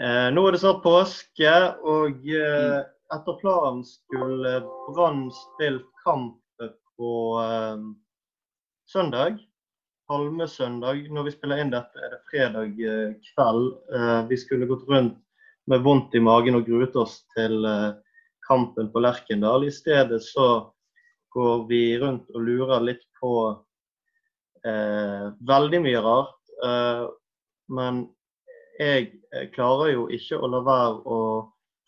Eh, nå er det snart påske, og eh, etter planen skulle Brann spilt kamp på eh, søndag. Palmesøndag. Når vi spiller inn dette, er det fredag eh, kveld. Eh, vi skulle gått rundt med vondt i magen og gruet oss til eh, kampen på Lerkendal. I stedet så går vi rundt og lurer litt på veldig mye rart. men jeg klarer jo ikke å la være å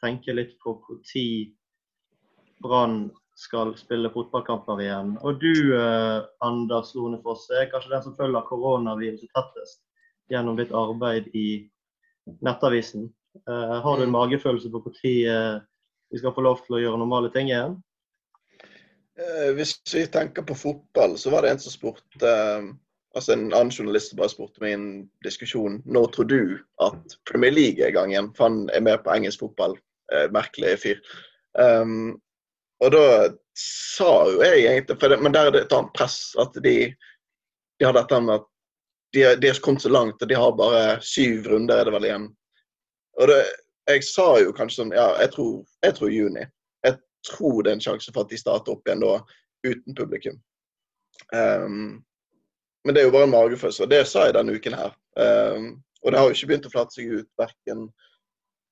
tenke litt på når Brann skal spille fotballkamper igjen. Og du, eh, Anders Lonefoss, er kanskje den som følger koronaviruset tettest gjennom ditt arbeid i Nettavisen. Eh, har du en magefølelse på når eh, vi skal få lov til å gjøre normale ting igjen? Eh, hvis vi tenker på fotball, så var det en som spurte eh, altså En annen journalist bare spurte meg i en diskusjon når tror du at Premier League er i gang igjen. For han er med på engelsk fotball. Eh, merkelig fyr. Um, og da sa jo jeg egentlig det, Men der er det et annet press. At de, de har dette med at de, de har kommet så langt, og de har bare syv runder er det vel igjen. Og det, jeg sa jo kanskje sånn Ja, jeg tror, jeg tror juni. Jeg tror det er en sjanse for at de starter opp igjen da uten publikum. Um, men det er jo bare en magefølelse. Og det sa jeg denne uken her. Um, og det har jo ikke begynt å flate seg ut verken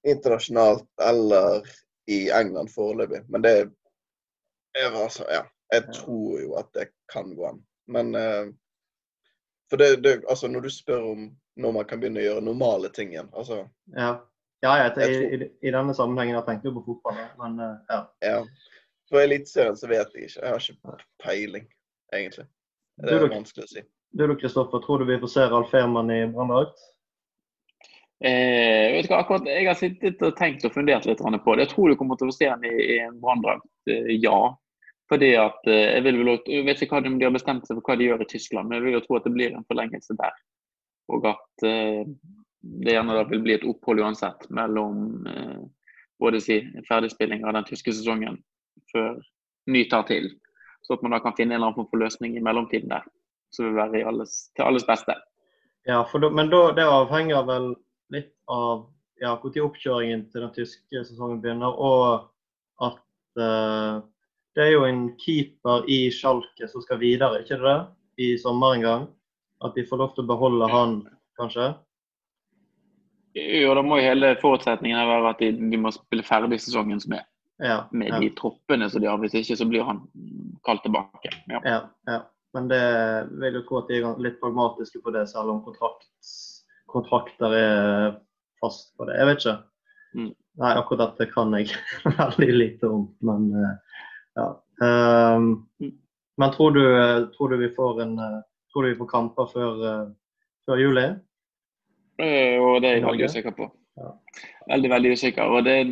internasjonalt eller i England foreløpig. Men det er altså Ja. Jeg tror jo at det kan gå an. Men uh, For det, det, altså når du spør om når man kan begynne å gjøre normale ting igjen, altså Ja, ja jeg, jeg, i, i, i, denne sammenhengen jeg tenkte jo på fotball, men uh, ja. ja. For Eliteserien så vet jeg ikke. Jeg har ikke peiling, egentlig. Det er vanskelig å si. Du da, Kristoffer, tror du vi får se Ralf Ehrmann i branndrakt? Eh, vet du hva, akkurat, Jeg har sittet og tenkt og fundert litt på det. Jeg tror du kommer til å se han i, i en branndrakt. Eh, ja. Fordi at eh, jeg, vil, jeg vet ikke hva de, har bestemt seg for hva de gjør i Tyskland, men jeg vil jo tro at det blir en forlengelse der. Og at eh, det gjerne da vil bli et opphold uansett mellom eh, både si ferdigspilling av den tyske sesongen før ny tar til. Så at man da kan finne en eller annen form for løsning i mellomtiden der som vil være alles, til alles beste. Ja, da, men da, det avhenger vel litt av ja, når oppkjøringen til den tyske sesongen begynner, og at uh, det er jo en keeper i Schalke som skal videre, ikke det? I sommer en gang. At de får lov til å beholde han, kanskje? Jo, da må jo hele forutsetningen være at de, de må spille ferdig sesongen som er. Ja, med ja. de troppene som de har. Hvis ikke så blir han kalt tilbake. Ja. Men det vil jo tro at de er litt pragmatiske på det, selv om kontrakt, kontrakter er fast på det. Jeg vet ikke. Mm. Nei, akkurat dette kan jeg veldig lite om, men eh, ja. Um, men tror du, tror du, vi får en Tror du vi får kamper før, uh, før juli? Og det er jeg veldig usikker på. Ja. Veldig, veldig usikker. Og det er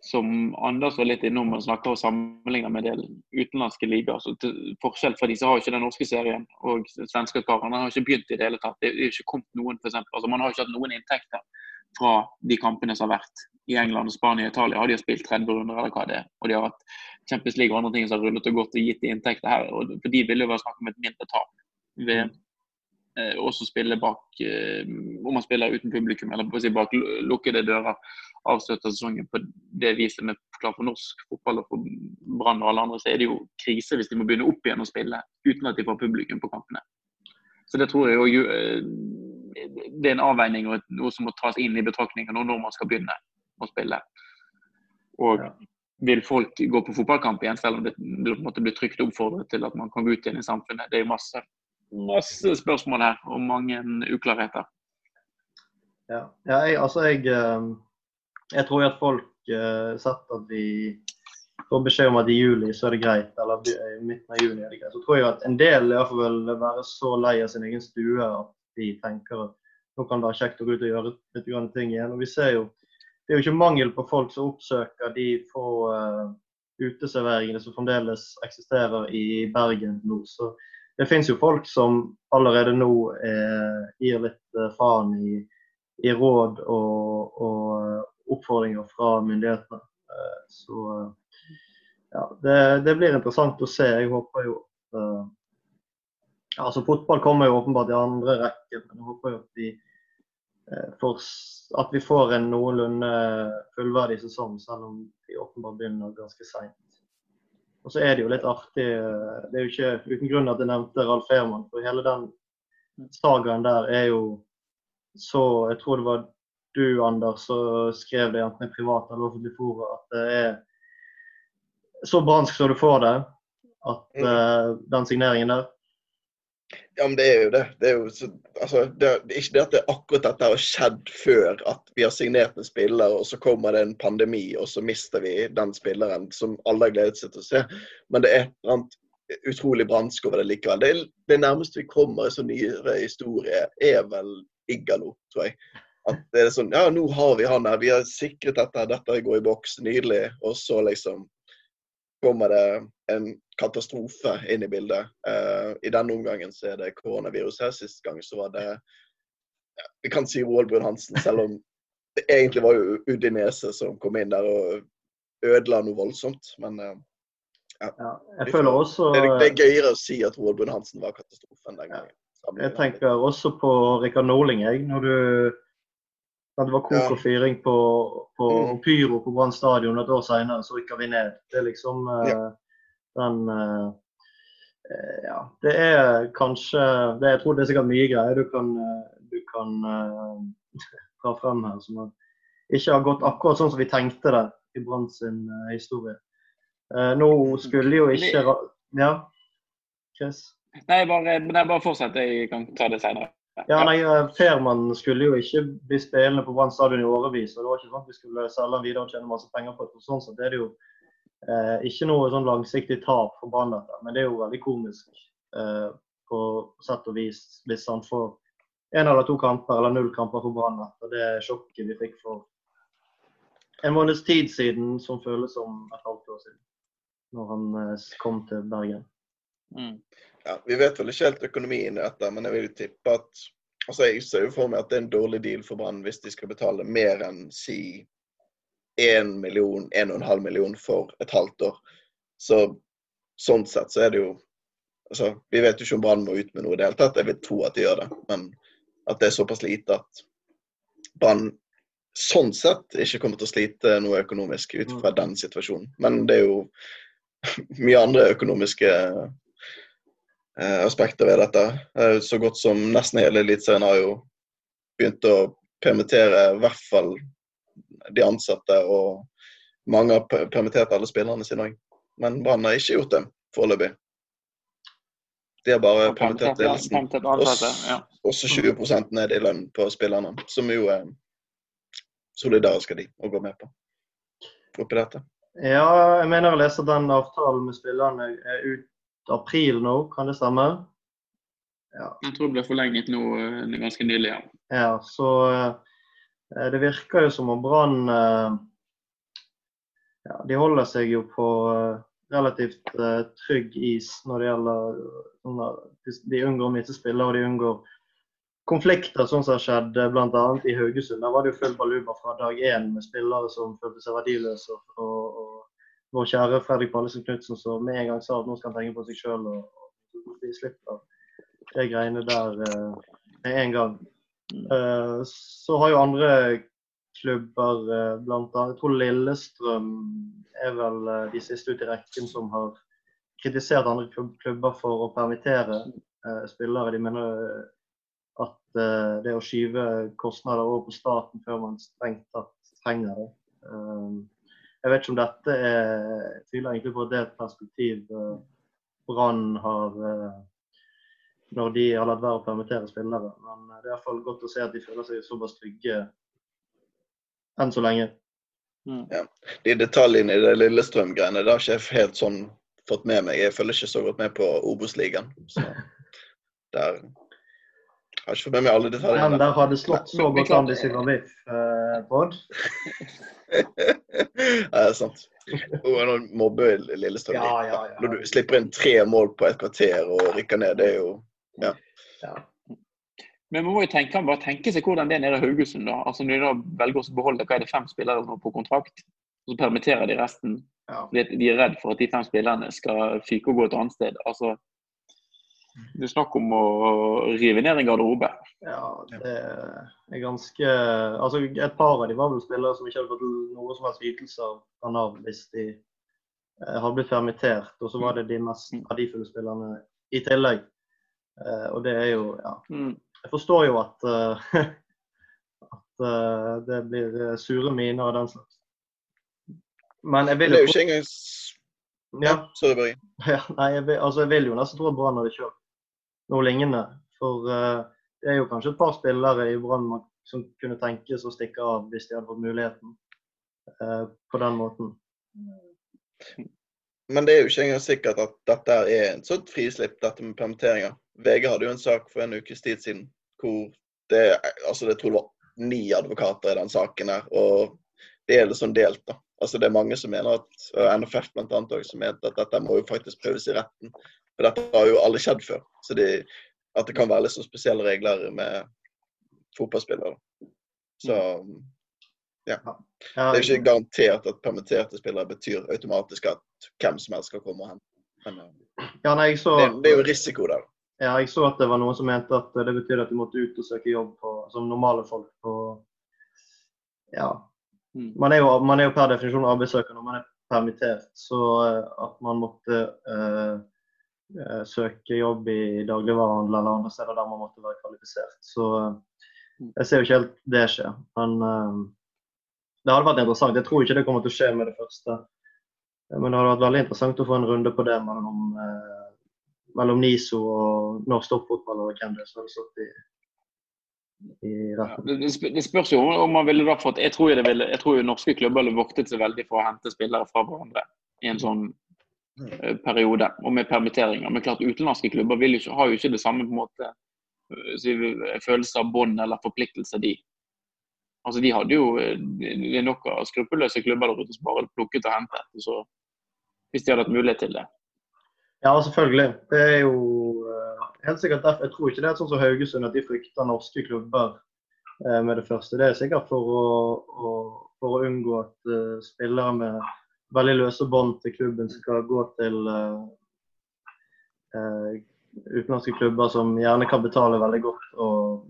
som Anders var litt innom og snakka og sammenligna med en del utenlandske ligaer. Så til forskjell fra som har ikke den norske serien og svenske karene har ikke begynt i det hele tatt. Det er ikke kommet noen, for eksempel. altså Man har ikke hatt noen inntekter fra de kampene som har vært i England, Spania og Italia. Har de spilt 30 runder eller hva det er. Og de har hatt Champions League og andre ting som har rullet og gått og gitt de inntekter her. og For de ville jo være snakk om et mindre tap ved eh, også spille bak eh, Om man spiller uten publikum eller si bak lukkede dører avslutter sesongen på det viset vi klarer for norsk fotball og for Brann og alle andre, så er det jo krise hvis de må begynne opp igjen å spille uten at de får publikum på kampene. Så det tror jeg jo eh, det er en avveining og noe som må tas inn i betraktningen når man skal begynne å spille. Og vil folk gå på fotballkamp igjen, selv om det, det måtte bli trygt oppfordret til at man kan gå ut igjen i samfunnet? Det er jo masse, masse spørsmål her og mange uklarheter. Ja, ja jeg, altså jeg eh, jeg tror at folk uh, sett at vi får beskjed om at i juli så er det greit, eller i midten av juni er det greit. Så tror jeg at en del i hvert fall vil være så lei av sin egen stue at de tenker at nå kan det være kjekt å gå ut og gjøre litt grann ting igjen. Og vi ser jo, Det er jo ikke mangel på folk som oppsøker de få uh, uteserveringene som fremdeles eksisterer i Bergen nå. Så det finnes jo folk som allerede nå eh, gir litt uh, faen i, i råd og, og, oppfordringer fra myndighetene. Eh, så ja, det, det, blir interessant å se. Jeg håper jo uh, altså Fotball kommer jo åpenbart i andre rekke, men jeg håper jo at de får, at vi får en noenlunde fullverdig sesong, selv om vi åpenbart begynner ganske seint. Og så er det jo litt artig Det er jo ikke uten grunn at jeg nevnte Ralf Ehrmann, for hele den sagaen der er jo så Jeg tror det var du, Anders, som skrev det enten i privat eller offentlig fora, at det er så bransk som du får det, at uh, den signeringen der ja, men det er jo det. Det er jo så, altså, det er ikke det at det akkurat dette har skjedd før at vi har signert en spiller, og så kommer det en pandemi, og så mister vi den spilleren som alle har gledet seg til å se. Men det er et eller annet utrolig bransk over det likevel. Det, det nærmeste vi kommer i så nyere historie, er vel Igalo, tror jeg. At det er sånn Ja, nå har vi han her. Vi har sikret dette. Dette går i boks. Nydelig. Og så liksom kommer det en katastrofe inn i bildet. Uh, I denne omgangen så er det koronavirus her. Sist gang så var det ja, Vi kan si Waalbrun Hansen, selv om det egentlig var jo Udinese som kom inn der og ødela noe voldsomt. Men uh, ja. ja. jeg føler også det, det, er gøyere å si at Waalbrun Hansen var katastrofen den gangen. Jeg tenker også på Rikard Norling, jeg. Når du at det var kok og fyring på, på mm. pyro på Brann stadion. Et år senere så rykker vi ned. Det er liksom uh, ja. den uh, Ja. Det er kanskje det, Jeg tror det er sikkert mye greier du kan, du kan uh, dra frem her som ikke har gått akkurat sånn som vi tenkte det i Brann sin historie. nå skulle jo ikke Ja, Chris? Nei, bare, bare fortsett. Jeg kan ta det senere. Ja, nei, Ferman skulle jo ikke bli spillende på Brann stadion i årevis. og Det var ikke sånn at vi skulle selge han videre og tjene masse penger på det. Sånn sett er det jo eh, ikke noe sånn langsiktig tap for Brann, men det er jo veldig komisk eh, på sett og vis hvis han får én eller to kamper eller null kamper for Brann det sjokket vi fikk for en måneds tid siden, som føles som et halvt år siden, når han eh, kom til Bergen. Mm ja, Vi vet vel ikke helt økonomien i dette, men jeg vil tippe at altså Jeg ser jo for meg at det er en dårlig deal for Brann hvis de skal betale mer enn si 1 million, 1,5 million for et halvt år. Så sånn sett så er det jo altså, Vi vet jo ikke om Brann må ut med noe i det hele tatt. Jeg vil tro at de gjør det, men at det er såpass lite at Brann sånn sett ikke kommer til å slite noe økonomisk ut fra mm. den situasjonen. Men det er jo mye andre økonomiske aspekter ved dette. Eh, så godt som nesten hele Eliteserien har jo begynt å permittere i hvert fall de ansatte, og mange har permittert alle spillerne sine òg. Men Brann har ikke gjort det foreløpig. De har bare permittert ledelsen. Også 20 ned i lønn på spillerne, som jo er solidariske de å gå med på oppi dette. Ja, jeg mener å lese den avtalen med spillerne er ut april nå, kan det stemme? Ja. Jeg tror det ble forlenget nå eh, ganske nylig. Ja, ja så eh, det virker jo som om Brann eh, ja, De holder seg jo på relativt trygg is når det gjelder De unngår å miste spillere og de unngår konflikter, sånn som har skjedd bl.a. i Haugesund. Der var det jo full baluba fra dag én med spillere som følte seg verdiløse og, og vår kjære Fredrik Pallesen Knutsen som med en gang sa at nå skal han tenke på seg sjøl og, og slipp slipper de greiene der uh, med en gang. Uh, så har jo andre klubber, uh, blant annet Jeg tror Lillestrøm er vel de siste ut i rekken som har kritisert andre klubber for å permittere spillere. De mener at det å skyve kostnader over på staten før man strengt tatt trenger det. Jeg vet ikke om dette er tviler egentlig på at det er et perspektiv uh, Brann har uh, når de har latt være å permittere spillere. Men det er i hvert fall godt å se at de føler seg såpass trygge enn så lenge. Mm. Ja. De detaljene i det Lillestrøm-greiene det har ikke jeg helt sånn fått med meg. Jeg følger ikke så godt med på Obos-ligaen. Så der har ikke fått med meg alle detaljene. Men der har det slått så godt an i Syvravif, eh, Bård. ja, det er sant. Og når mobber Lillestrøm ja, ja, ja. Når du slipper inn tre mål på et kvarter og rykker ned, det er jo Ja. ja. Men man må jo tenke, bare tenke seg hvordan det er nede i Haugesund. da. Altså Når de da velger å beholde hva er det fem spillere på kontrakt, og så permitterer de resten. Ja. De er redd for at de fem spillerne skal fyke og gå et annet sted. Altså, Det er snakk om å rive ned en garderobe. Ja, det er ganske Altså, et par av de var vel spillere som ikke hadde fått noe som helst ytelser fra Nav hvis de eh, hadde blitt permittert. Og så var det de mest mm. verdifulle spillerne i tillegg. Eh, og det er jo Ja. Mm. Jeg forstår jo at, uh, at det blir sure miner av den slags. Men jeg vil jo Det er jo ikke engang Ja, sorry, Børge. Ja, nei, jeg vil, altså, jeg vil jo nesten tro at Brann hadde kjørt noe lignende. For uh, det er jo kanskje et par spillere i Brann som kunne tenkes å stikke av hvis de hadde fått muligheten uh, på den måten. Men det er jo ikke engang sikkert at dette er et sånt frislipp, dette med permitteringer. VG hadde jo en sak for en ukes tid siden hvor det, altså det tror jeg var ni advokater i den saken her. Og det er liksom delt, da. Altså Det er mange som mener at NFF blant annet også, som mener at dette må jo faktisk prøves i retten. For dette har jo alle skjedd før. Så det, at det kan være litt så spesielle regler med fotballspillere. Så ja. Det er jo ikke garantert at permitterte spillere betyr automatisk at hvem som helst skal komme og hente. Ja, nei, så, det, det, er jo risiko der. Ja, jeg så at det var noen som mente at det betydde at du måtte ut og søke jobb på, som normale folk på Ja. Mm. Man er, jo, man er jo per definisjon arbeidssøker når man er permittert, så eh, at man måtte uh, Eh, søke jobb i dagligvarehandel eller andre steder der man måtte være kvalifisert. Så eh, jeg ser jo ikke helt det skje. Men uh, det hadde vært interessant. Jeg tror ikke det kommer til å skje med det første. Men det hadde vært veldig interessant å få en runde på det mellom, mellom NISO og norsk toppfotball og hvem det er som hadde stått i, i retten. Ja, det, spørs jo om man ville da fått Jeg tror, ville, jeg tror jo norske klubber ville voktet seg veldig for å hente spillere fra hverandre i en sånn Eh, periode, og med permitteringer. Men klart utenlandske klubber ikke, har jo ikke det samme på en måte eh, følelse av bånd eller forpliktelse, de. Altså, de hadde jo eh, det er nok av skruppelløse klubber der ute som bare plukket og hentet. Så, hvis de hadde hatt mulighet til det. Ja, selvfølgelig. Det er jo helt sikkert derfor. Jeg tror ikke det er sånn som Haugesund at de frykter norske klubber med det første. Det er sikkert for å, å, for å unngå at spillere med veldig løse bånd til klubben skal gå til uh, utenlandske klubber som gjerne kan betale veldig godt. og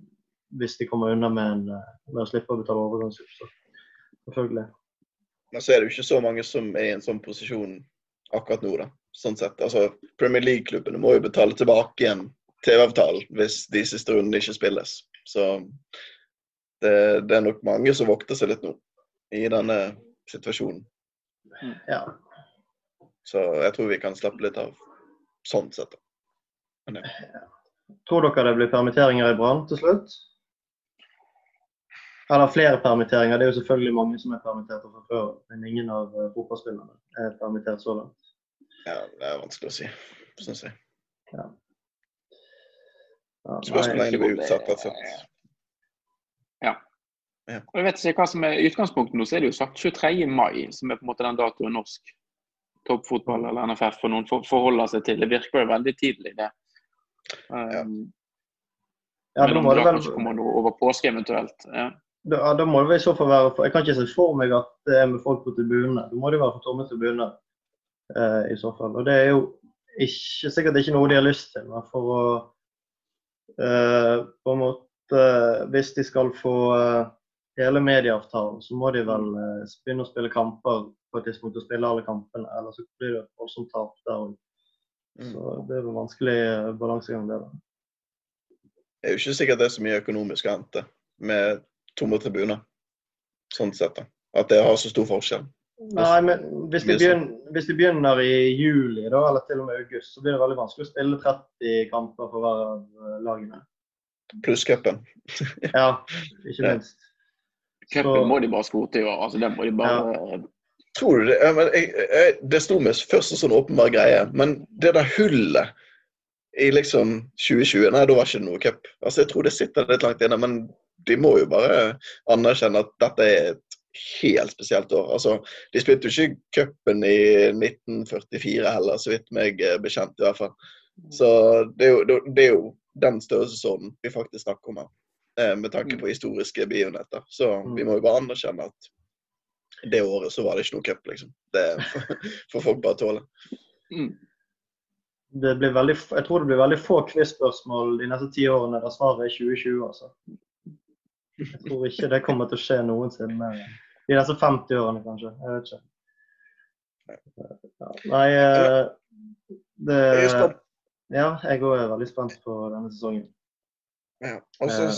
Hvis de kommer unna med, en, eh, med å slippe å betale overgangssup, så selvfølgelig. Men så er det jo ikke så mange som er i en sånn posisjon akkurat nå, da. Sånn sett. Altså, Premier League-klubbene må jo betale tilbake igjen TV-avtalen hvis de siste rundene ikke spilles. Så det, det, er nok mange som vokter seg litt nå i denne situasjonen. Mm. Ja. Så jeg tror vi kan slappe litt av sånn sett. Men, ja. Tror dere det blir permitteringer i Brann til slutt? Eller flere permitteringer. Det er jo selvfølgelig mange som er permittert fra før, men ingen av uh, fotballspillerne er permittert så langt. Ja, det er vanskelig å si, syns jeg. Ja. Ja, Spørs hvor lenge det blir utsatt. Altså. Ja. Og jeg vet ikke hva som er utgangspunktet nå, så er det jo sagt 23. mai, som er på en måte den datoen norsk toppfotball eller NFF for noen forholder seg til. Det virker jo veldig tidlig, det. Um, ja, da må det vel kommer noe over påske eventuelt. Ja. Da, da, må det i så fall være Jeg kan ikke se for meg at det er med folk på tribunene. Da må det være for tomme tribuner uh, i så fall. Og det er jo ikke, sikkert ikke noe de har lyst til, men for å uh, på en måte Hvis de skal få uh, hele medieavtalen, så må de vel eh, begynne å spille kamper på et tidspunkt og spille alle kampene. Eller så blir det et voldsomt tap der òg. Mm. Så det er vel vanskelig eh, balansegang, det. da. Det er jo ikke sikkert det er så mye økonomisk å hente med tomme tribuner, sånn sett. da. At det har så stor forskjell. Nei, men hvis de, begynner, hvis de, begynner, i juli, da, eller til og med august, så blir det veldig vanskelig å spille 30 kamper for hver av eh, lagene. Pluss cupen. ja, ikke minst. Cupen må de bare skrote i år. Altså, den må de bare ja. Tror du det? Jeg, jeg, det sto med først en sånn åpenbar greie, men det der hullet i liksom 2020 Nei, da var ikke det noe cup. Altså, jeg tror det sitter litt langt inne, men de må jo bare anerkjenne at dette er et helt spesielt år. Altså, de spilte jo ikke cupen i 1944 heller, så vidt meg bekjent i hvert fall. Så det er jo, det er jo den størrelsesorden vi faktisk snakker om her. Eh, med tanke på mm. historiske begivenheter. Så mm. vi må jo bare anerkjenne at det året så var det ikke noe cup, liksom. Det får folk bare tåle. Mm. det blir veldig, jeg tror det blir veldig få quiz-spørsmål de neste ti årene der svaret er 2020. altså. Jeg tror ikke det kommer til å skje noensinne. De neste 50 årene, kanskje. Jeg vet ikke. Nei eh, det, Ja, jeg òg er veldig spent på denne sesongen. Ja, altså,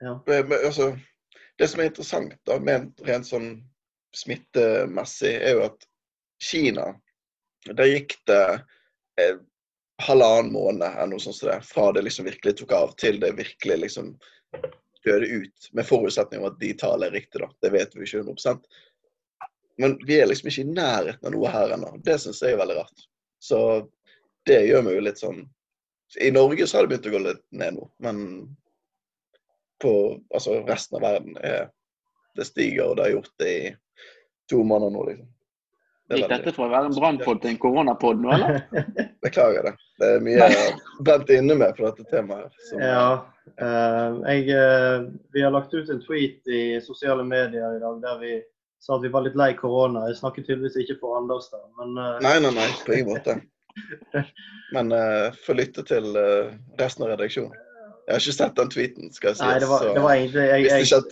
ja. altså Det som er interessant da, med rent sånn smittemessig, er jo at Kina Der gikk det eh, halvannen måned eller noe sånt det, fra det liksom virkelig tok av, til det virkelig liksom døde ut. Med forutsetning om at de tallene er riktige, da. Det vet vi ikke 100 Men vi er liksom ikke i nærheten av noe her ennå. Det syns jeg er veldig rart. Så det gjør meg jo litt sånn I Norge så har det begynt å gå litt ned nå, men på altså, resten av verden er det stiger, og det har gjort det i to måneder nå, liksom. Gikk dette fra å være en brannpod til en koronapod nå, eller? Beklager det. Det er mye jeg brent inne med på dette temaet. Som... Ja. Uh, jeg, uh, vi har lagt ut en tweet i sosiale medier i dag der vi sa at vi var litt lei korona. Jeg snakker tydeligvis ikke for Anders der, men uh... Nei, nei, nei. På ingen måte. Men uh, få lytte til resten av redaksjonen. Jeg har ikke sett den tweeten, skal jeg si. Nei, det var, det var egentlig jeg, jeg,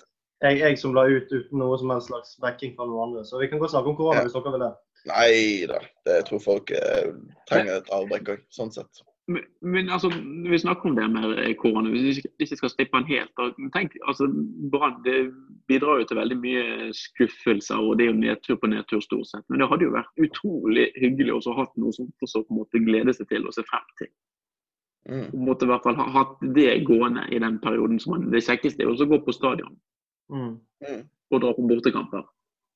jeg, jeg, som la ut uten noe som helst slags backing fra noen andre. Så vi kan godt snakke om korona ja. hvis dere vil det. Nei da. Jeg tror folk eh, trenger et avbrekk òg, sånn sett. Men, men, altså, vi snakker om det med korona, hvis vi ikke skal slippe den helt. tenk, altså, Brann bidrar jo til veldig mye skuffelser, og det er jo nedtur på nedtur stort sett. Men det hadde jo vært utrolig hyggelig å ha hatt noe som også på en måte glede seg til og se frem til. Mm. Måtte i hvert fall ha hatt det gående i den perioden. som man, Det kjekkeste er å gå på stadion mm. mm. og dra på bortekamper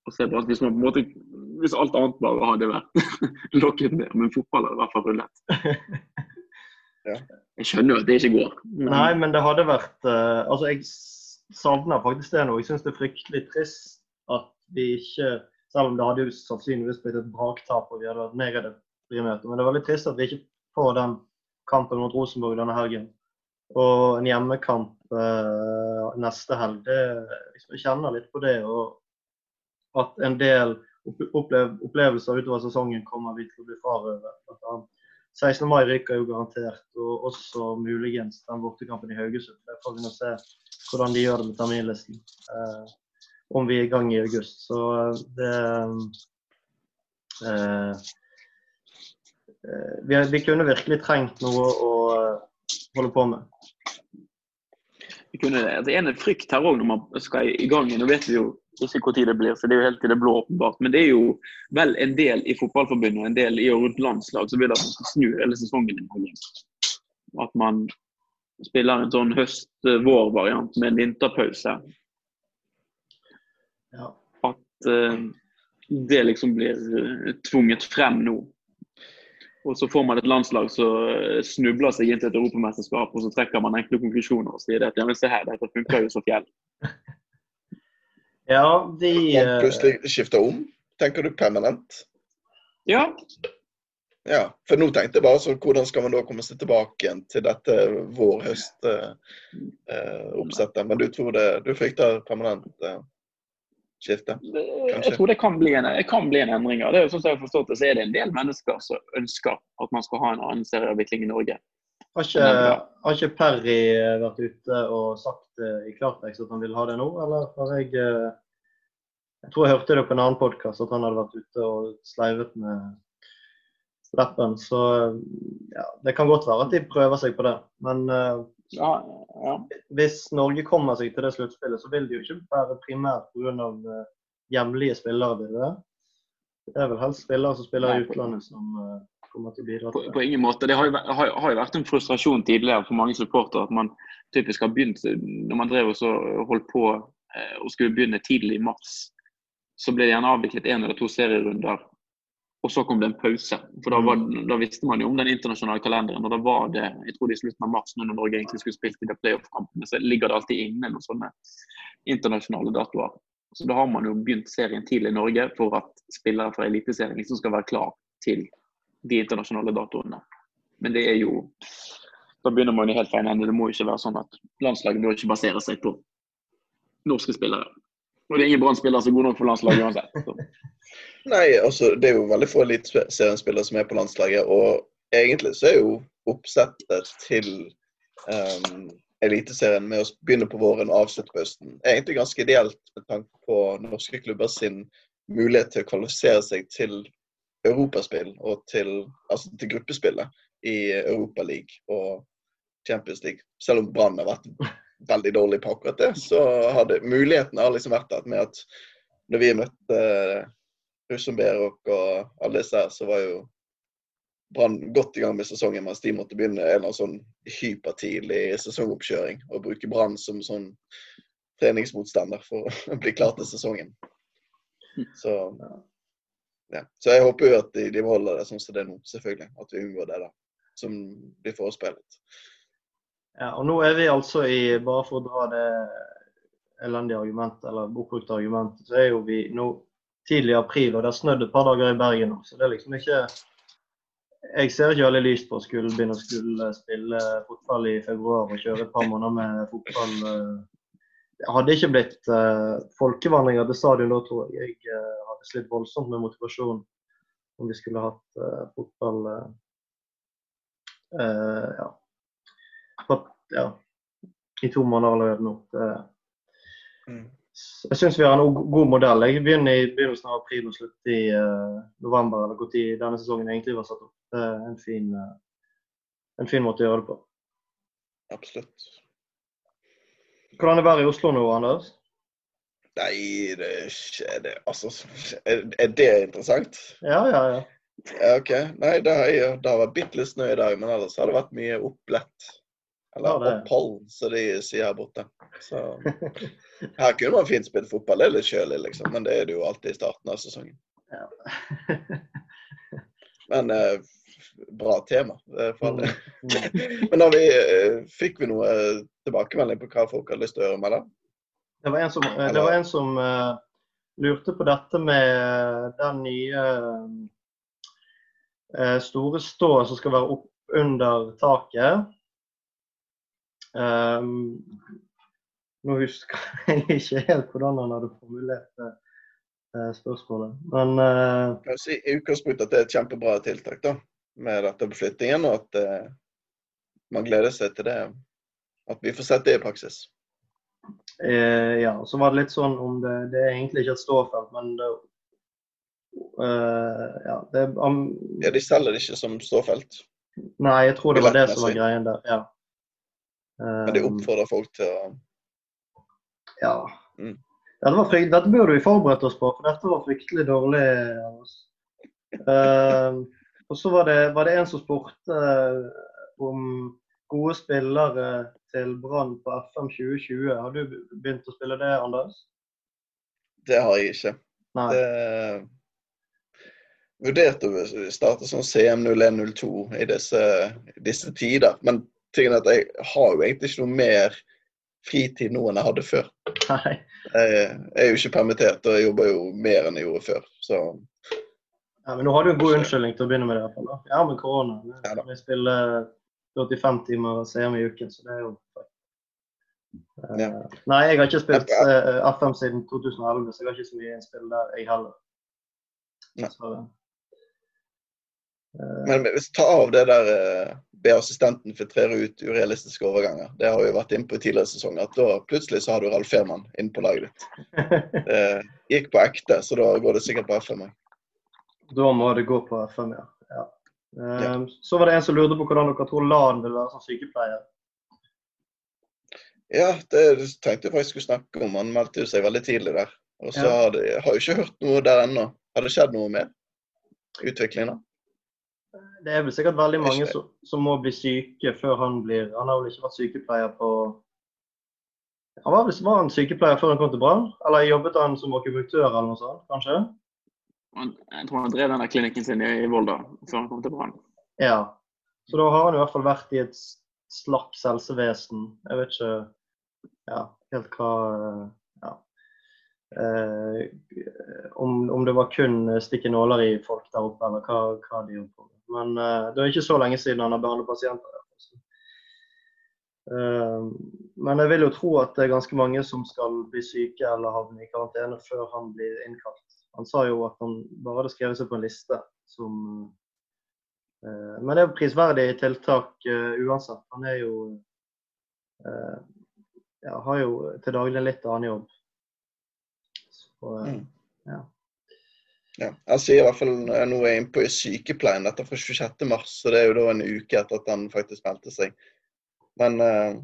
og se på at hvis, man på en måte, hvis alt annet bare hadde vært lokket ned, men fotball hadde i hvert fall rullet. ja. Jeg skjønner jo at det ikke går. Men... Nei, men det hadde vært uh, Altså, jeg savner faktisk det nå. Jeg syns det er fryktelig trist at vi ikke Selv om det hadde jo sannsynligvis blitt et braktap og vi hadde vært negativt primært, men det er veldig trist at vi ikke får den kampen mot Rosenborg denne helgen. Og en hjemmekamp eh, neste helg. Det, liksom, jeg kjenner litt på det. og at en del opplevelser utover sesongen kommer vi til å bli frarøvet. 16. mai ryker jo garantert, og også muligens den bortekampen i Haugesund. Der får vi nå se hvordan de gjør det med terminlisten. Eh, om vi er i gang i august. Så eh, det eh, vi, vi, kunne virkelig trengt noe å eh, holde på med. Vi kunne det. Er en frykt her òg når man skal i gang. Nå vet vi jo ikke hvor tid det blir, for det er jo helt til det blå åpenbart. Men det er jo vel en del i fotballforbundet og en del i og rundt landslag som vil at man skal snu hele sesongen. At man spiller en sånn høst-vår-variant med en vinterpause. Ja. At uh, det liksom blir tvunget frem nå. Og så får man et landslag som eh, snubler seg inn til et europamesterskap, og så trekker man enkle konklusjoner og sier at ja, men se her, dette funker jo så fjell. Ja, de Man eh, plutselig skifter om. Tenker du permanent? Ja. Ja, for nå tenkte jeg bare så hvordan skal man da komme seg tilbake igjen til dette vår-høst-oppsettet. Eh, Men du tror det, du frykter permanent eh, skifte? Kanskje? Jeg tror det kan bli en, kan bli en endring. Det er jo sånn som jeg har forstått det, så er det en del mennesker som ønsker at man skal ha en annen serieavvikling i Norge. Har ikke, har ikke, Perry vært ute og sagt uh, i klartekst at han vil ha det nå, eller har jeg uh, Jeg tror jeg hørte det på en annen podkast at han hadde vært ute og sleivet med lappen. Så ja, det kan godt være at de prøver seg på det. Men ja, ja. hvis Norge kommer seg til det sluttspillet, så vil det jo ikke være primært pga. Uh, hjemlige spillere. Vil det. det er vel helst spillere som spiller i utlandet som uh, kommer til å bidra til. På, på ingen måte. Det har jo, har, har jo, vært en frustrasjon tidligere for mange supportere at man typisk har begynt Når man drev og holdt på eh, og skulle begynne tidlig i mars, så ble det gjerne avviklet én eller to serierunder. Og så kom det en pause. For da, var, mm. da, visste man jo om den internasjonale kalenderen. Og da var det jeg tror det i slutten av mars, når Norge egentlig skulle spilt i de playoff-kampene, så ligger det alltid inne noen sånne internasjonale datoer. Så da har man jo begynt serien tidlig i Norge for at spillere fra Eliteserien liksom skal være klar til de internasjonale datoene. Men det er jo Da begynner man jo helt feil ende. Det må jo ikke være sånn at landslaget må ikke basere seg på norske spillere. Og det er ingen Brann-spillere som er god nok for landslaget uansett. Nei, altså det er jo veldig få eliteseriespillere som er på landslaget. Og egentlig så er jo oppsettet til um, Eliteserien med å begynne på våren og avslutte på høsten egentlig ganske ideelt med tanke på norske klubber sin mulighet til å kvalifisere seg til europaspill og til, altså til gruppespillet i Europa League og Champions League. Selv om Brann har vært veldig dårlig på akkurat det, så hadde mulighetene har liksom vært der med at når vi møtte uh, Rosenberg og alle disse her, så var jo Brann godt i gang med sesongen, mens de måtte begynne en av sånn hypertidlig sesongoppkjøring og bruke Brann som sånn treningsmotstander for å bli klar til sesongen. Så, ja. Så jeg håper jo at de, de beholder det sånn som det er nå, selvfølgelig. At vi unngår det da, som blir forespeilet. Ja, og nå er vi altså i, bare for å dra det elendige argumentet, eller bortbrukte argumentet, så er jo vi nå tidlig i april, og det har snødd et par dager i Bergen nå. Så det er liksom ikke jeg ser ikke veldig lyst på å skulle begynne å skulle spille fotball i februar og kjøre et par måneder med fotball. Det hadde ikke blitt uh, folkevandringer til stadion da, tror jeg. Jeg uh, hadde slitt voldsomt med motivasjon om vi skulle hatt uh, fotball ja. For, ja. i to måneder allerede nå. Mm. Jeg syns vi har en god modell. Jeg begynner i begynnelsen av april og slutt i november, eller når denne sesongen egentlig var satt opp. Eh, en fin, uh, en fin måte å gjøre det på. Absolutt. Hvordan er det være i Oslo nå, Anders? Nei, det er det Altså, er det interessant? Ja, ja, ja. ja OK. Nei, det har, det har vært bitte litt snø i dag, men ellers har det vært mye opplett. Eller ja, opphold, som de sier her borte. Så her kunne man fint spilt fotball. Det er litt kjølig, liksom, men det er det jo alltid i starten av sesongen. Ja. men eh, bra tema. Mm. Men vi, eh, fikk vi noe tilbakemelding på hva folk hadde lyst til å gjøre med det? Det var en som, eh, det var en som uh, lurte på dette med den nye uh, store ståa som skal være opp under taket. Um, nå husker jeg ikke helt hvordan han hadde formulert det spørsmålet, men uh, si, I utgangspunktet at det er et kjempebra tiltak, da med dette beslutningen, og at uh, man gleder seg til det. At vi får sett det i praksis. Uh, ja, så var det litt sånn om det Det er egentlig ikke et ståfelt, men det uh, Ja, det um, Ja, de selger det ikke som ståfelt? Nei, jeg tror det var det som var greien der. ja. Um, men det oppfordrer folk til å Ja. Mm. ja det dette burde vi forberedt oss på, for dette var fryktelig dårlig. Uh, og så var det, var det en som spurte uh, om gode spillere til Brann på FM 2020. Har du begynt å spille det, Anders? Det har jeg ikke. Nei. Det vurderte å starte som CM0102 i disse, disse, tider. Men tingen er at jeg har jo egentlig ikke noe mer fritid nå enn jeg hadde før. Nei. Jeg er jo ikke permittert, og jeg jobber jo mer enn jeg gjorde før. Så ja, men nå har du en god unnskyldning til å begynne med det. i hvert fall. Da. Ja, med korona. Ja, vi spiller 45 timer CM i uken, så det er jo uh, ja. Nei, jeg har ikke spilt uh, eh, FM siden 2011, så jeg har ikke så mye innspill der, jeg heller. Så, uh, men hvis ta av det der be assistenten filtrere ut urealistiske overganger. Det har vi vært inne på i tidligere sesonger. at Da plutselig så har du Ralf Fehrmann inne på laget ditt. Det gikk på ekte, så da går det sikkert på FM òg. Da må det gå på FM, ja. ja. ja. Ehm, så var det en som lurte på hvordan dere tror LAN vil være som sykepleier. Ja, det tenkte jeg faktisk skulle snakke om. Han meldte jo seg veldig tidlig der. Og så ja. har jeg ikke hørt noe der ennå. Har det skjedd noe med utviklingen da? Det er vel sikkert veldig mange som, som, må bli syke før han blir Han har vel ikke vært sykepleier på Han var, vel, var han sykepleier før han kom til Brann? Eller jobbet han som akupunktør eller noe sånt, kanskje? Jeg tror han drev denne klinikken sin i Volda før han kom til Brann. Ja, så da har han i hvert fall vært i et slags helsevesen. Jeg vet ikke ja, helt hva ja. eh, om, om, det var kun stikke nåler i folk der oppe, eller hva, hva de gjorde på. Men eh, det er ikke så lenge siden han har behandlet pasienter. Uh, men jeg vil jo tro at det er ganske mange som skal bli syke eller havne i karantene før han blir innkalt. Han sa jo at han bare hadde skrevet seg på en liste som men det er jo prisverdig tiltak uansett. Han er jo ja, har jo til daglig litt annen jobb. Så, mm. ja. Ja, jeg sier i hvert fall nå er jeg inne på sykepleien. Dette fra 26.3, så det er jo da en uke etter at han faktisk meldte seg. Men uh,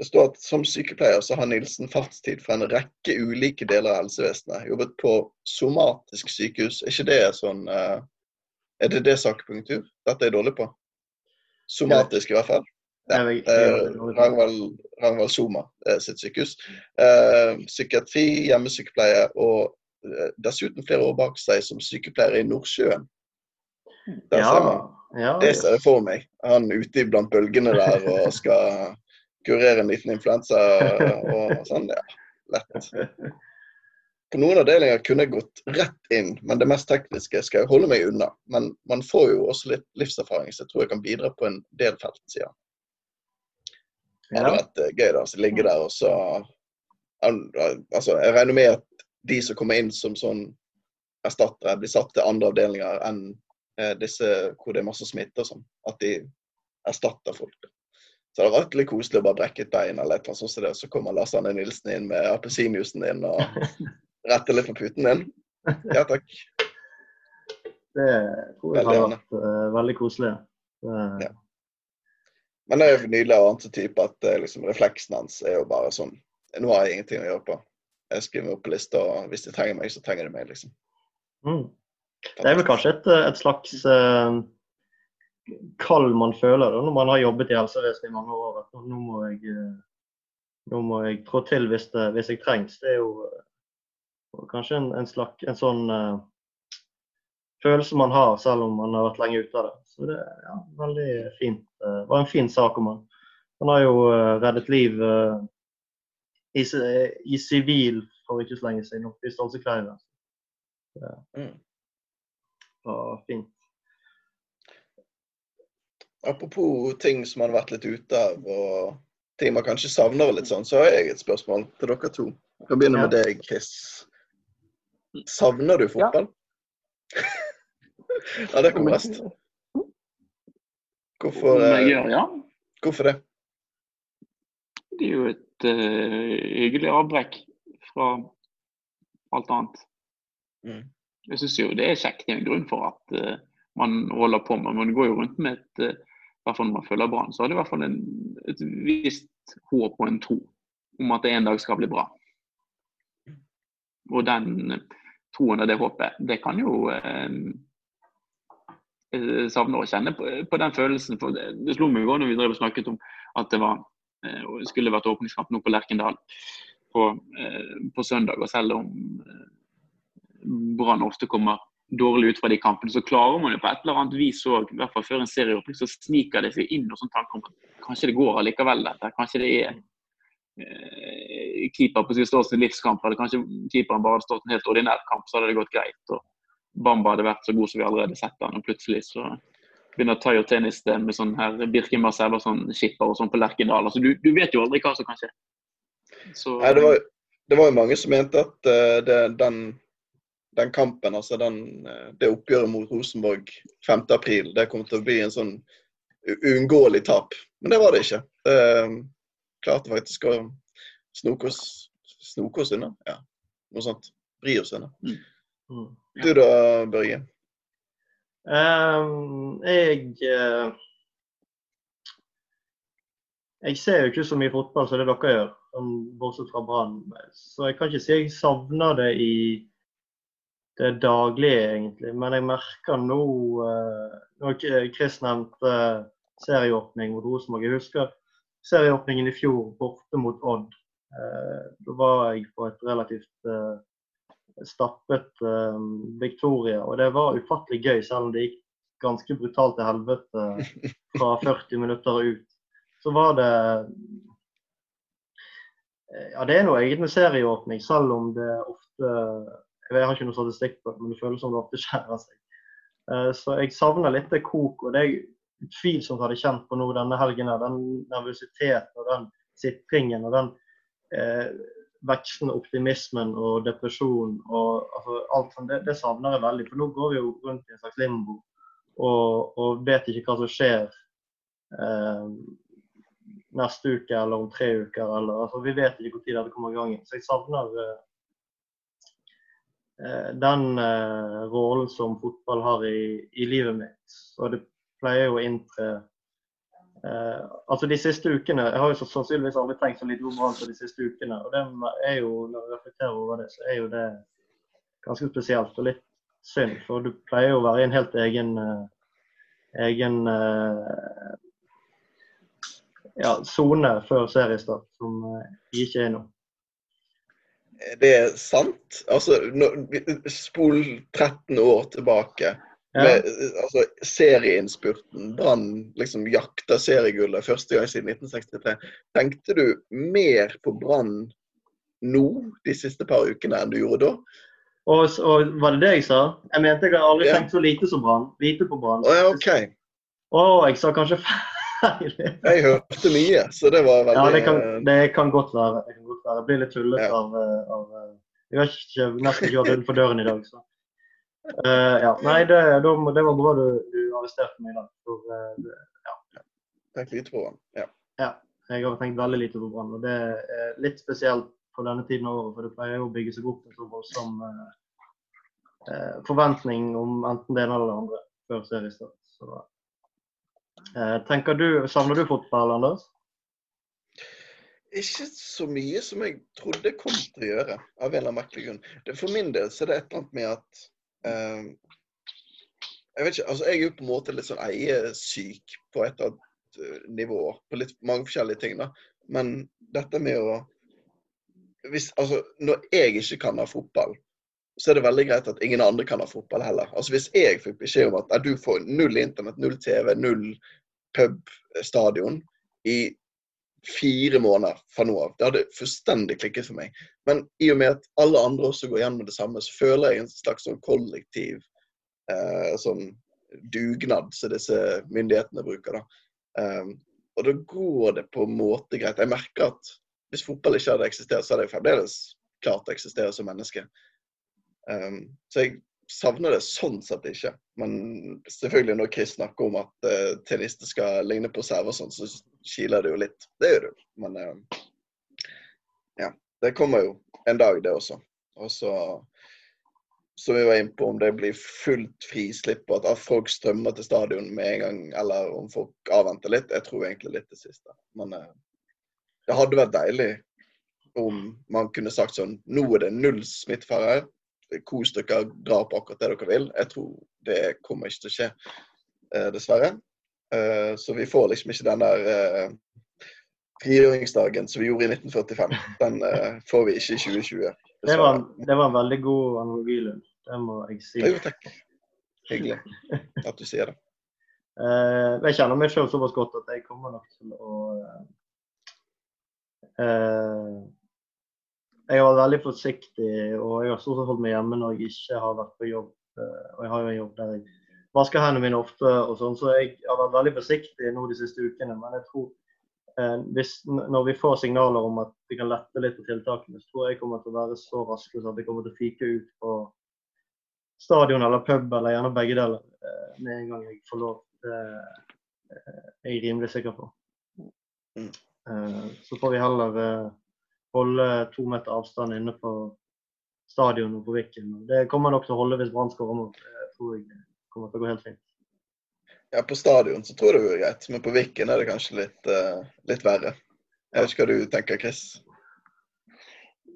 det står at som sykepleier så har Nilsen fartstid for en rekke ulike deler av helsevesenet. Jobbet på somatisk sykehus. Er ikke det sånn uh, Er det det sakpunktur? Dette er jeg dårlig på. Somatisk i hvert fall. Ja, uh, Rangvald, Rangvald Soma sitt sykehus. psykiatri, hjemmesykepleie og Eh, dessuten flere år bak seg som sykepleier i Nordsjøen. Der ja, ser man. Ja, det ser jeg for meg. Han ute blant bølgene der og skal kurere en liten influensa og sånn. Ja, lett. På noen avdelinger kunne jeg gått rett inn, men det mest tekniske skal jeg holde meg unna. Men man får jo også litt livserfaring, så jeg tror jeg kan bidra på en del felt, sier han. Det hadde vært eh, gøy da, å ligge der og så Altså, jeg regner med at de som kommer inn som sånn erstattere, blir satt til andre avdelinger enn eh, disse hvor det er masse smitte og sånn. At de erstatter folk. Så det hadde vært litt koselig å bare brekke et bein eller et eller annet sånt. Så, det, så kommer Lars Anne Nilsen inn med appelsinjuicen din og retter litt på puten din. Ja takk. Det tror jeg har vært uh, veldig koselig. Det... Ja. Men det er jo nydelig av annen type at uh, liksom, refleksen hans er jo bare sånn Nå har jeg ingenting å gjøre på jeg skriver meg opp på lista, og hvis de trenger meg, så trenger de meg, liksom. Mm. Det er vel kanskje et, et slags uh, kall man føler da, når man har jobbet i helsevesenet i mange år. At nå må jeg, uh, nå må jeg trå til hvis, det, hvis jeg trengs. Det er jo uh, kanskje en, en, slags, en sånn følelse man har, selv om man har vært lenge ute av det. Så det er ja, veldig fint. Det var en fin sak om han. Han har jo reddet liv i sivil for ikke så lenge siden, oppe i Stolsekleiva. Ja. Mm. Og fint. Apropos ting som man har vært litt ute av, og ting man kanskje savner litt sånn, så har jeg et spørsmål til dere to. Jeg kan begynne med deg, Chris. Savner du fotball? Ja, ja det kommer best. Hvorfor, eh, hvorfor det? Det er jo et uh, hyggelig avbrekk fra alt annet. Mm. Jeg syns jo det er kjekt. Det er en grunn for at uh, man holder på med Man går jo rundt med et uh, hvert fall når man følger Brann, så har det i hvert fall en, et visst håp og en tro om at det en dag skal bli bra. Og den troen og det håpet, det kan jo eh, savne å kjenne på, på, den følelsen. For det, det slo meg i går når vi drev og snakket om at det var Eh, skulle vært åpningskamp nå på Lerkendal på, eh, på søndag. og Selv om eh, Brann ofte kommer dårlig ut fra de kampene, så klarer man jo på et eller annet vis òg, i hvert fall før en serieåpning, så sniker det seg inn og sånn tanker om at kanskje det går allikevel, dette. Kanskje det er eh, keeper på sin ståsted livskamp, eller kanskje keeperen bare hadde stått en helt ordinær kamp, så hadde det gått greit. og Bamba hadde vært så god som vi allerede sett han, og plutselig så begynner Tayo Tennis med sånn her Birkin Marcel og sånn skipper og sånn på Lerkendal. Altså, du, du, vet jo aldri hva som kan skje. Så, Nei, det var, det var jo mange som mente at uh, det, den, den, kampen, altså den, uh, det oppgjøret mot Rosenborg 5.4, det kom til å bli en sånn uunngåelig tap. Men det var det ikke. Det uh, klarte faktisk å snoke oss, snoke oss unna. Ja, noe sånt. Bri oss unna. Mm. Mm. Du da, Børge? Um, jeg uh, Jeg ser jo ikke så mye fotball som det dere gjør, bortsett fra Brann. Så jeg kan ikke si jeg savner det i det daglige, egentlig. Men jeg merker nå uh, Når Chris nevnte serieåpning mot Rosenborg Jeg husker serieåpningen i fjor borte mot Odd. Uh, da var jeg på et relativt stappet eh, Victoria. Og det var ufattelig gøy, selv om det gikk ganske brutalt til helvete fra 40 minutter og ut. Så var det eh, Ja, det er noe eget med serieåpning, selv om det ofte Jeg har ikke noe statistikk på det, men det føles som det ofte skjærer seg. Eh, så jeg savner litt det kok. og det jeg utvilsomt hadde kjent på nå denne helgen. her, Den nervøsiteten og den sitringen og den eh, vekslende optimismen og depresjon og altså, alt sånt, det, det, savner jeg veldig. For nå går vi jo rundt i en slags limbo. og, og, vet ikke hva som skjer eh, neste uke eller om tre uker. Eller, altså, vi vet ikke når dette kommer i gang. Så jeg savner eh, eh, den eh, rollen som fotball har i, i, livet mitt. Og det pleier jo å inntre eh, Altså de siste ukene Jeg har jo sannsynligvis aldri tenkt så lite Brann som de siste ukene. Og det er jo, når jeg reflekterer over det, så er jo det ganske spesielt og litt synd. For du pleier jo å være i en helt egen, uh, egen uh, ja, sone før seriestart, som vi ikke er nå. Det er sant. Altså, spol 13 år tilbake. Ja. Med, altså, serieinnspurten. Brann liksom jakta seriegullet første gang siden 1963. Tenkte du mer på Brann nå de siste par ukene enn du gjorde da? Og, og, var det det jeg sa? Jeg mente jeg har aldri tenkt så lite som Brann. Lite på Brann. Å, ja, okay. Jeg sa kanskje feil. jeg hørte mye, så det var veldig Ja, det kan, det kan godt være. Det kan godt være. Jeg blir litt tullet ja. av, eh, av, eh, Jeg har ikke, nesten ikke vært utenfor døren i dag, så. Uh, ja. Nei, det, det, var bra du, du arresterte meg i dag. For, uh, ja. Tenk lite på Brann. Ja. ja. Jeg har tenkt veldig lite på Brann. Og det er litt spesielt på denne tiden av året, for det pleier å bygge seg opp en så voldsom eh, forventning om enten det ene eller det andre før seriestart. Så, tenker du, Savner du fotball, Anders? Ikke så mye som jeg trodde kom til å gjøre, av en eller annen merkelig grunn. For min del så er det et eller annet med at eh, Jeg vet ikke, altså jeg er jo på en måte litt sånn eiesyk på et eller annet eh, nivå, på litt mange forskjellige ting. da. Men dette med å hvis, altså, når jeg ikke kan ha fotball, så er det veldig greit at ingen andre kan ha fotball heller. Altså Hvis jeg fikk beskjed om at du får null internett, null TV, null pubstadion i fire måneder fra nå av, det hadde fullstendig klikket for meg. Men i og med at alle andre også går gjennom det samme, så føler jeg en slags sånn kollektiv eh, sånn dugnad som disse myndighetene bruker. da. Eh, og da går det på en måte greit. Jeg merker at hvis fotball ikke hadde eksistert, så hadde jeg fremdeles klart å eksistere som menneske. Eh, så jeg savner det sånn sett ikke. Men selvfølgelig når Chris snakker om at uh, tennister skal ligne på server, sånn, så kiler det jo litt. Det gjør det jo. Men uh, ja. Det kommer jo en dag, det også. Og så som vi var inne på, om det blir fullt frislipp og at folk strømmer til stadion med en gang, eller om folk avventer litt. Jeg tror egentlig litt det siste. Men uh, det hadde vært deilig om man kunne sagt sånn Nå er det null smittefare her. Kos dere, dra på akkurat det dere vil. Jeg tror det kommer ikke til å skje, eh, dessverre. Eh, så vi får liksom ikke den der eh, frigjøringsdagen som vi gjorde i 1945. Den får vi ikke i 2020. Det var, det var, en veldig god analogi, Lund. Det må jeg si. Jo, takk. Hyggelig at du sier det. jeg kjenner meg selv såpass godt at jeg kommer nok til å Eh, jeg har vært veldig forsiktig, og jeg har stort sett holdt meg hjemme når jeg ikke har vært på jobb. Eh, og jeg har jo en jobb der jeg vasker hendene mine ofte, og sånn, så jeg har vært veldig forsiktig nå de siste ukene. Men jeg tror eh, hvis, når vi får signaler om at vi kan lette litt på tiltakene, så tror jeg jeg kommer til å være så raske at vi kommer til å fike ut på stadion eller pub, eller gjerne begge deler, med en gang jeg får lov. Det er jeg rimelig sikker på. Mm. Eh, så får vi heller eh, holde to meter avstand inne på stadion og på Viken. Det kommer nok til å holde hvis Brann skårer mål. Det tror jeg kommer til å gå helt fint. Ja, på stadion så tror jeg det går greit, men på Viken er det kanskje litt, uh, litt verre. Jeg vet ikke hva du tenker, Chris?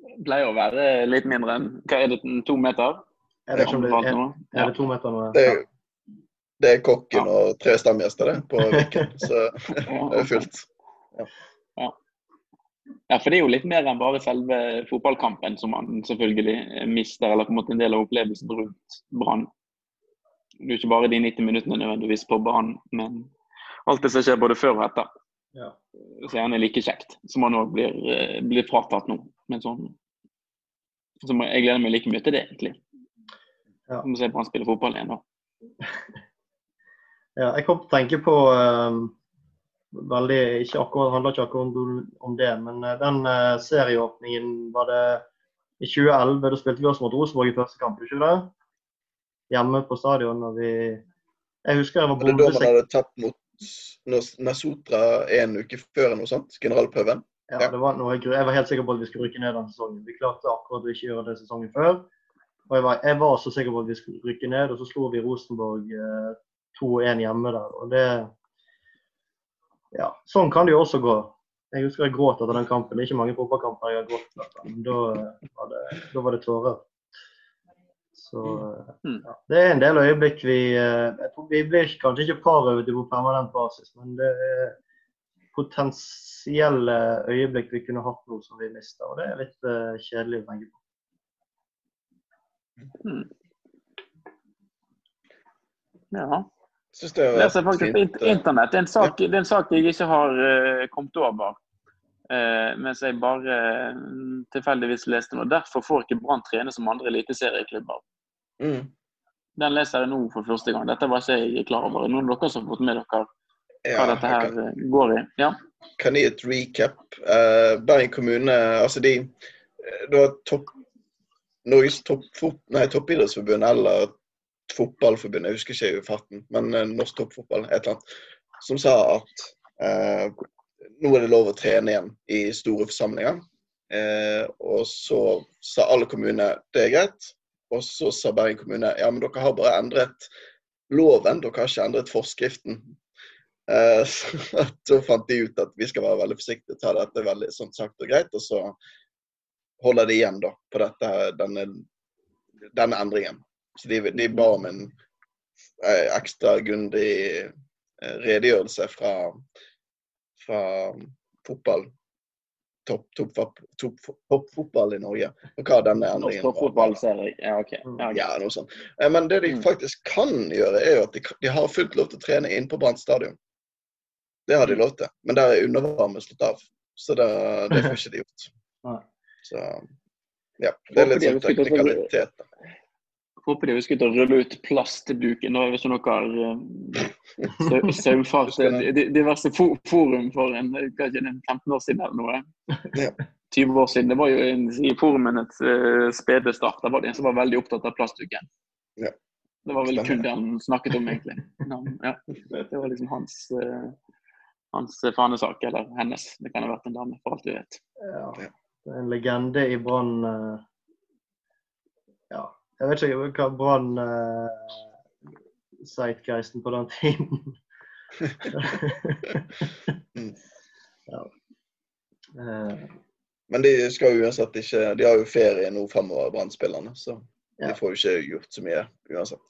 Det pleier å være litt mindre enn Hva er det, to meter? Er det, det, er, er det to meter nå? Det er, det er kokken ja. og tre stamgjester på Viken, så det er fullt. Ja. Ja, for det er jo litt mer enn bare selve fotballkampen som man selvfølgelig mister, eller på en måte en del av opplevelsen rundt Brann. Det er ikke bare de 90 minuttene nødvendigvis på banen, men alt det som skjer både før og etter. Ja. Så gjerne like kjekt, som man òg blir, eh, blir, fratatt nå. Men sånn, så jeg gleder meg like mye til det, egentlig. Ja. Om å se Brann spille fotball igjen, da. Ja, jeg kom til å tenke på um veldig ikke akkurat, handler ikke akkurat om, det, men eh, den uh, serieåpningen var det i 2011. Da spilte vi oss mot Rosenborg i første kamp, ikke det? Hjemme på stadion. når vi Jeg husker jeg var bombesikker. Det er da man hadde tapt mot Nesotra en uke før eller noe sånt? Generalprøven? Ja, ja. Var noe, jeg var helt sikker på at vi skulle rykke ned den sesongen. Vi klarte akkurat å ikke gjøre det sesongen før. Og jeg var, jeg var, så sikker på at vi skulle rykke ned, og så slo vi Rosenborg eh, 2-1 hjemme der. Og det Ja, sånn kan det jo også gå. Jeg husker jeg gråt etter den kampen. Det er ikke mange fotballkamper jeg har grått etter. Da eh, var det, da var det tårer. Så mm. ja. Det er en del øyeblikk vi eh, jeg tror Vi blir kanskje ikke frarøvet på permanent basis, men det er potensielle øyeblikk vi kunne hatt nå som vi mister. Og det er litt uh, kjedelig å tenke på. Mm. Ja. Synes det leser faktisk fint, internett. Det er, sak, ja. det er en sak, jeg ikke har uh, kommet over. Uh, mens jeg bare uh, tilfeldigvis leste noe. Derfor får ikke Brann trene som andre eliteserieklubber. Mm. Den leser jeg nå for første gang. Dette var ikke jeg klar over. Noen av dere som har fått med dere hva ja, dette her kan, eh, går i? Ja. Kan gi et recap. Uh, Bergen kommune, altså de eh, Det var topp Norges topp, nei, toppidrettsforbund eller fotballforbund, jeg husker ikke i farten, men uh, norsk toppfotball, et eller annet, som sa at uh, nå er det lov å trene igjen i store forsamlinger. Uh, og så sa alle kommuner det er greit, og så sa Bergen kommune ja, men dere har bare endret loven, dere har ikke endret forskriften. Eh, så fant de ut at vi skal være veldig forsiktige ta dette veldig sånn sagt og greit. Og så holder de igjen da på dette, denne, denne endringen. Så de, de ba om en eh, ekstra grundig eh, redegjørelse fra, fra fotball toppfotball top, top, top, i Norge. Og hva denne endringen var. Ja, okay. Mm. ja, okay. ja, noe sånt. Eh, men det de mm. faktisk kan gjøre, er jo at de, de har fullt lov til å trene inn på Brann stadion. Det har de lov til. Men der er undervarme slått av. Så det, det får ikke de gjort. Så ja. Det er litt sånn teknikalitet. Håper de husket å rulle ut plastduken. Da, hvis dere har saumfart diverse forum for en, kanskje en 15 år siden eller noe. 20 år siden. Det var jo en, i forumenes uh, spede start. Da var det en som var veldig opptatt av plastduken. Ja. Det var vel kun det han snakket om, egentlig. Ja. Det var liksom hans, uh, hans fanesak, eller hennes. Det kan ha vært en dame, for alt vi vet. Ja. Det er en legende i Brann. Uh, jeg vet ikke hva Brann uh, Zeitgeisten på den tiden. ja. uh, Men de skal uansett ikke De har jo ferie nå fremover, Brann-spillerne. Så ja. de får jo ikke gjort så mye uansett.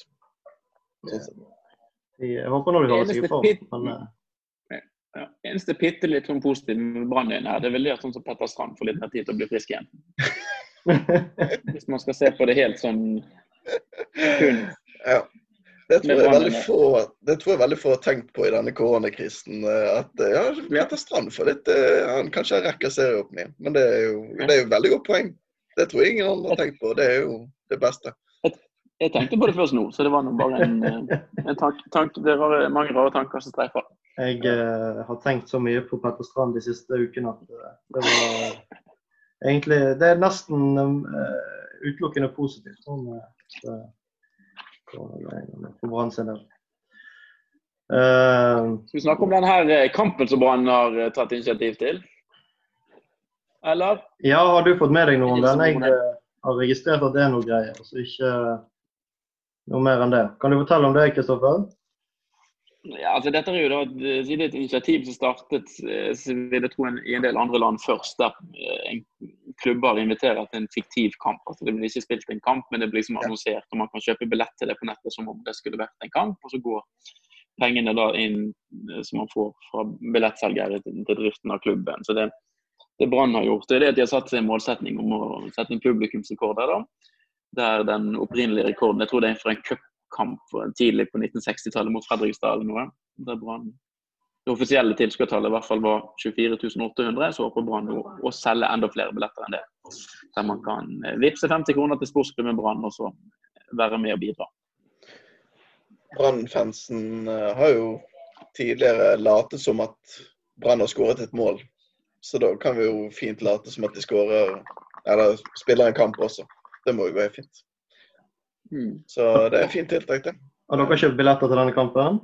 Sånn jeg håper nå de holder seg i form, men uh, ja. Eneste bitte litt sånn positivt med Brann er vel det at sånn som Petter Strand får litt mer tid til å bli frisk igjen. Hvis man skal se på det helt sånn kun. Ja. Det tror, jeg veldig få, det tror jeg veldig få har tenkt på i denne koronakrisen. Eh, at ja, Peter Strand for litt eh, Han kanskje rekker serieåpning, men det er, jo, det er jo veldig godt poeng. Det tror jeg ingen andre har tenkt på. Det er jo det beste. Jeg, tenkte på det først nå, så det var bare en, eh, en tank, tank, Det var mange rare tanker som streifer. Jeg uh, har tenkt så mye på Petter Strand de siste ukene at det var egentlig Det er nesten uh, utelukkende positivt. Sånn, for Brann sin del. Skal vi snakke om denne kampen som Brann har tatt initiativ til? Eller? Ja, har du fått med deg noe om den? Jeg har registrert at det er noe greier. Så ikke noe mer enn det. Kan du fortelle om det, Kristoffer? Ja, altså dette er jo da et, et initiativ som startet eh, vil jeg tro, i en del andre land først. Der eh, en klubber inviterer til en fiktiv kamp. altså Det blir ikke spilt en kamp, men det blir liksom annonsert. og Man kan kjøpe billett til det på nettet som om det skulle vært en kamp. Og så går pengene da inn eh, som man får fra billettselgere til, til driften av klubben. Så det, det Brann har gjort, det er det at de har satt seg en målsetning om å sette en publikumsrekord der. da der den opprinnelige rekorden Jeg tror det er for en cup kamp tidlig på 1960-tallet mot Fredrikstad eller noe. Der Brann det offisielle tilskuertallet i hvert fall var 24 800, så håper Brann å selge enda flere billetter enn det. Der man kan eh, vippse 50 kroner til sportsklubben Brann og så være med og bidra. Brann-fansen eh, har jo tidligere latet som at Brann har skåret et mål. Så da kan vi jo fint late som at de skårer eller spiller en kamp også. Det må jo være fint. Mm. Så det er fint tiltak, det. Har dere kjøpt billetter til denne kampen?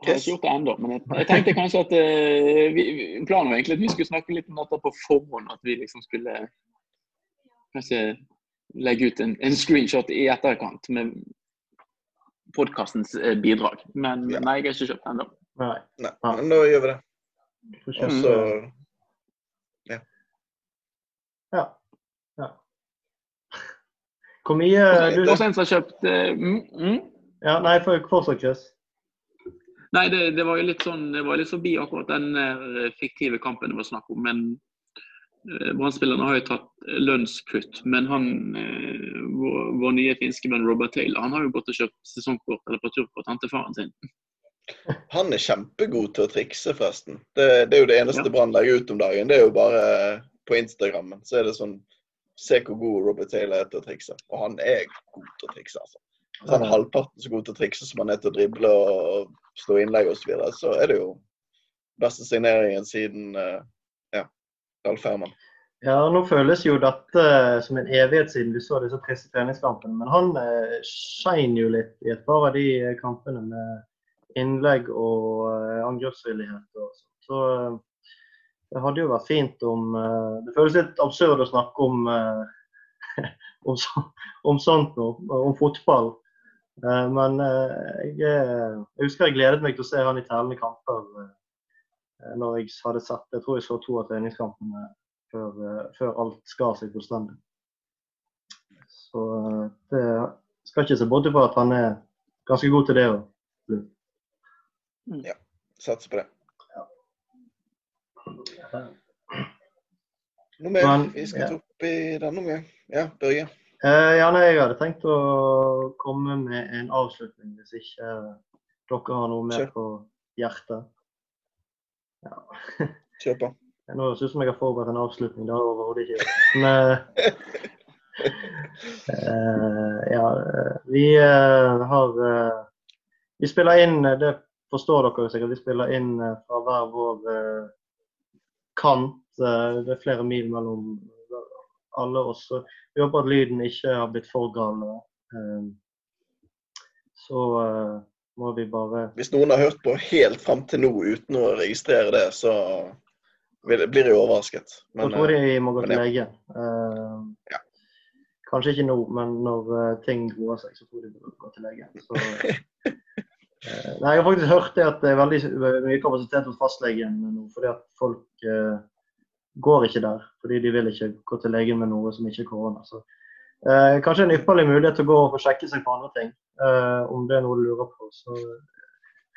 Jeg har ikke gjort det ennå, men jeg, jeg, tenkte kanskje at uh, vi, planen var egentlig at vi skulle snakke litt om dette på forhånd. At vi liksom skulle kanskje legge ut en, en screenshot i etterkant med podkastens uh, bidrag. Men ja. nei, jeg har ikke kjøpt ennå. Nei. nei. Men da gjør vi det. Og så ja. ja. ja. Hvor mye du Det er en som har kjøpt uh, mm, mm. Ja, nei, for fortsatt, Nei, det, det, var jo litt sånn, det var litt forbi akkurat den eh, fiktive kampen det var snakk om. Men eh, Brann-spillerne har jo tatt lønnskutt. Men han, eh, vår, vår, nye finske venn Robert Taylor han har jo gått og kjøpt sesongkort eller returkort til faren sin. Han er kjempegod til å trikse, forresten. Det, det er jo det eneste ja. Brann legger ut om dagen. Det er jo bare på Instagrammen. Så er det sånn Se hvor god Robert Taylor er til å trikse. Og han er god til å trikse, altså. Hvis han er halvparten så god til å trikse som han er til å drible og slå innlegg osv., så, videre, så er det jo beste signeringen siden uh, ja, Ralf Herman. Ja, nå føles jo dette som en evighet siden du så disse triste treningskampene. Men han eh, skeiner jo litt i et par av de kampene med innlegg og eh, angrepsvillighet. Og så eh, det hadde jo vært fint om eh, Det føles litt absurd å snakke om, eh, om, om sånt nå, om fotball. Eh, men jeg, jeg, husker jeg gledet meg til å se han i tellende kamper når jeg hadde sett Jeg tror jeg så to av treningskampene før, før alt skar seg fullstendig. Så det skal ikke se bort fra at han er ganske god til det òg. Ja, satser på det. Ja. Noe mer Men, vi skal ta opp i denne omgang? Ja, Børge? Uh, ja, nei, jeg hadde tenkt å komme med en avslutning hvis ikke dere har noe mer på hjertet. Ja. Kjør på. Nå ut som jeg har forberedt en avslutning. Det har jeg overhodet ikke. Men uh, ja, vi uh, har Vi spiller inn, det forstår dere sikkert, vi spiller inn fra hver vår kant. det er flere mil mellom alle oss. Vi håper at lyden ikke har blitt for gal. Ehm, så eh, må vi bare Hvis noen har hørt på helt fram til nå uten å registrere det, så blir jeg overrasket. Men, jeg tror de må gå til lege. Ehm, ja. Kanskje ikke nå, men når ting roer seg, så tror de bør gå til legen. Så, nei, jeg har faktisk hørt det at det er veldig mye kapasitet hos fastlegen nå, fordi at folk eh, går ikke der. Fordi de vil ikke gå til legen med noe som ikke er korona. Så, eh, kanskje en ypperlig mulighet til å gå og sjekke seg på andre ting. Eh, om det er noe du lurer på, så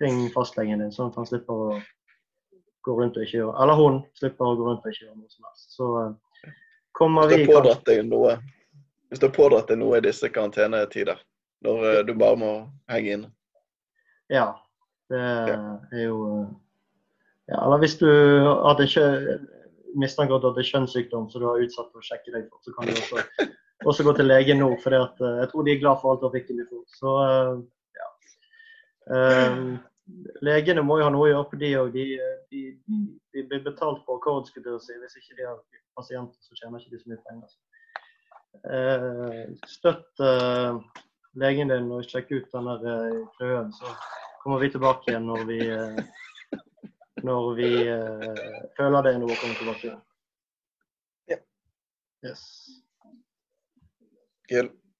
ring fastlegen din, sånn at han slipper å gå rundt og ikke gjøre Eller hun slipper å gå rundt og ikke gjøre noe som helst. Så eh, kommer vi pådratt deg noe, Hvis du har pådratt deg noe i disse karantenetider, når eh, du bare må henge inn? Ja. Det er jo ja, Eller hvis du hadde ikke mistanke er kjønnssykdom som du har utsatt for å sjekke deg for, så kan du også, også gå til legen nå. For uh, jeg tror de er glad for alt trafikken du får. Så uh, ja. Um, legene må jo ha noe å gjøre på de òg. De, de, de, blir betalt på akkord, skulle jeg si. Hvis ikke de har pasienter, så tjener ikke de så mye penger. Uh, støtt legen din og sjekke ut den der kløen, så kommer vi tilbake igjen når vi når vi uh, føler det er noe å komme tilbake igjen. Ja. Yes. Cool.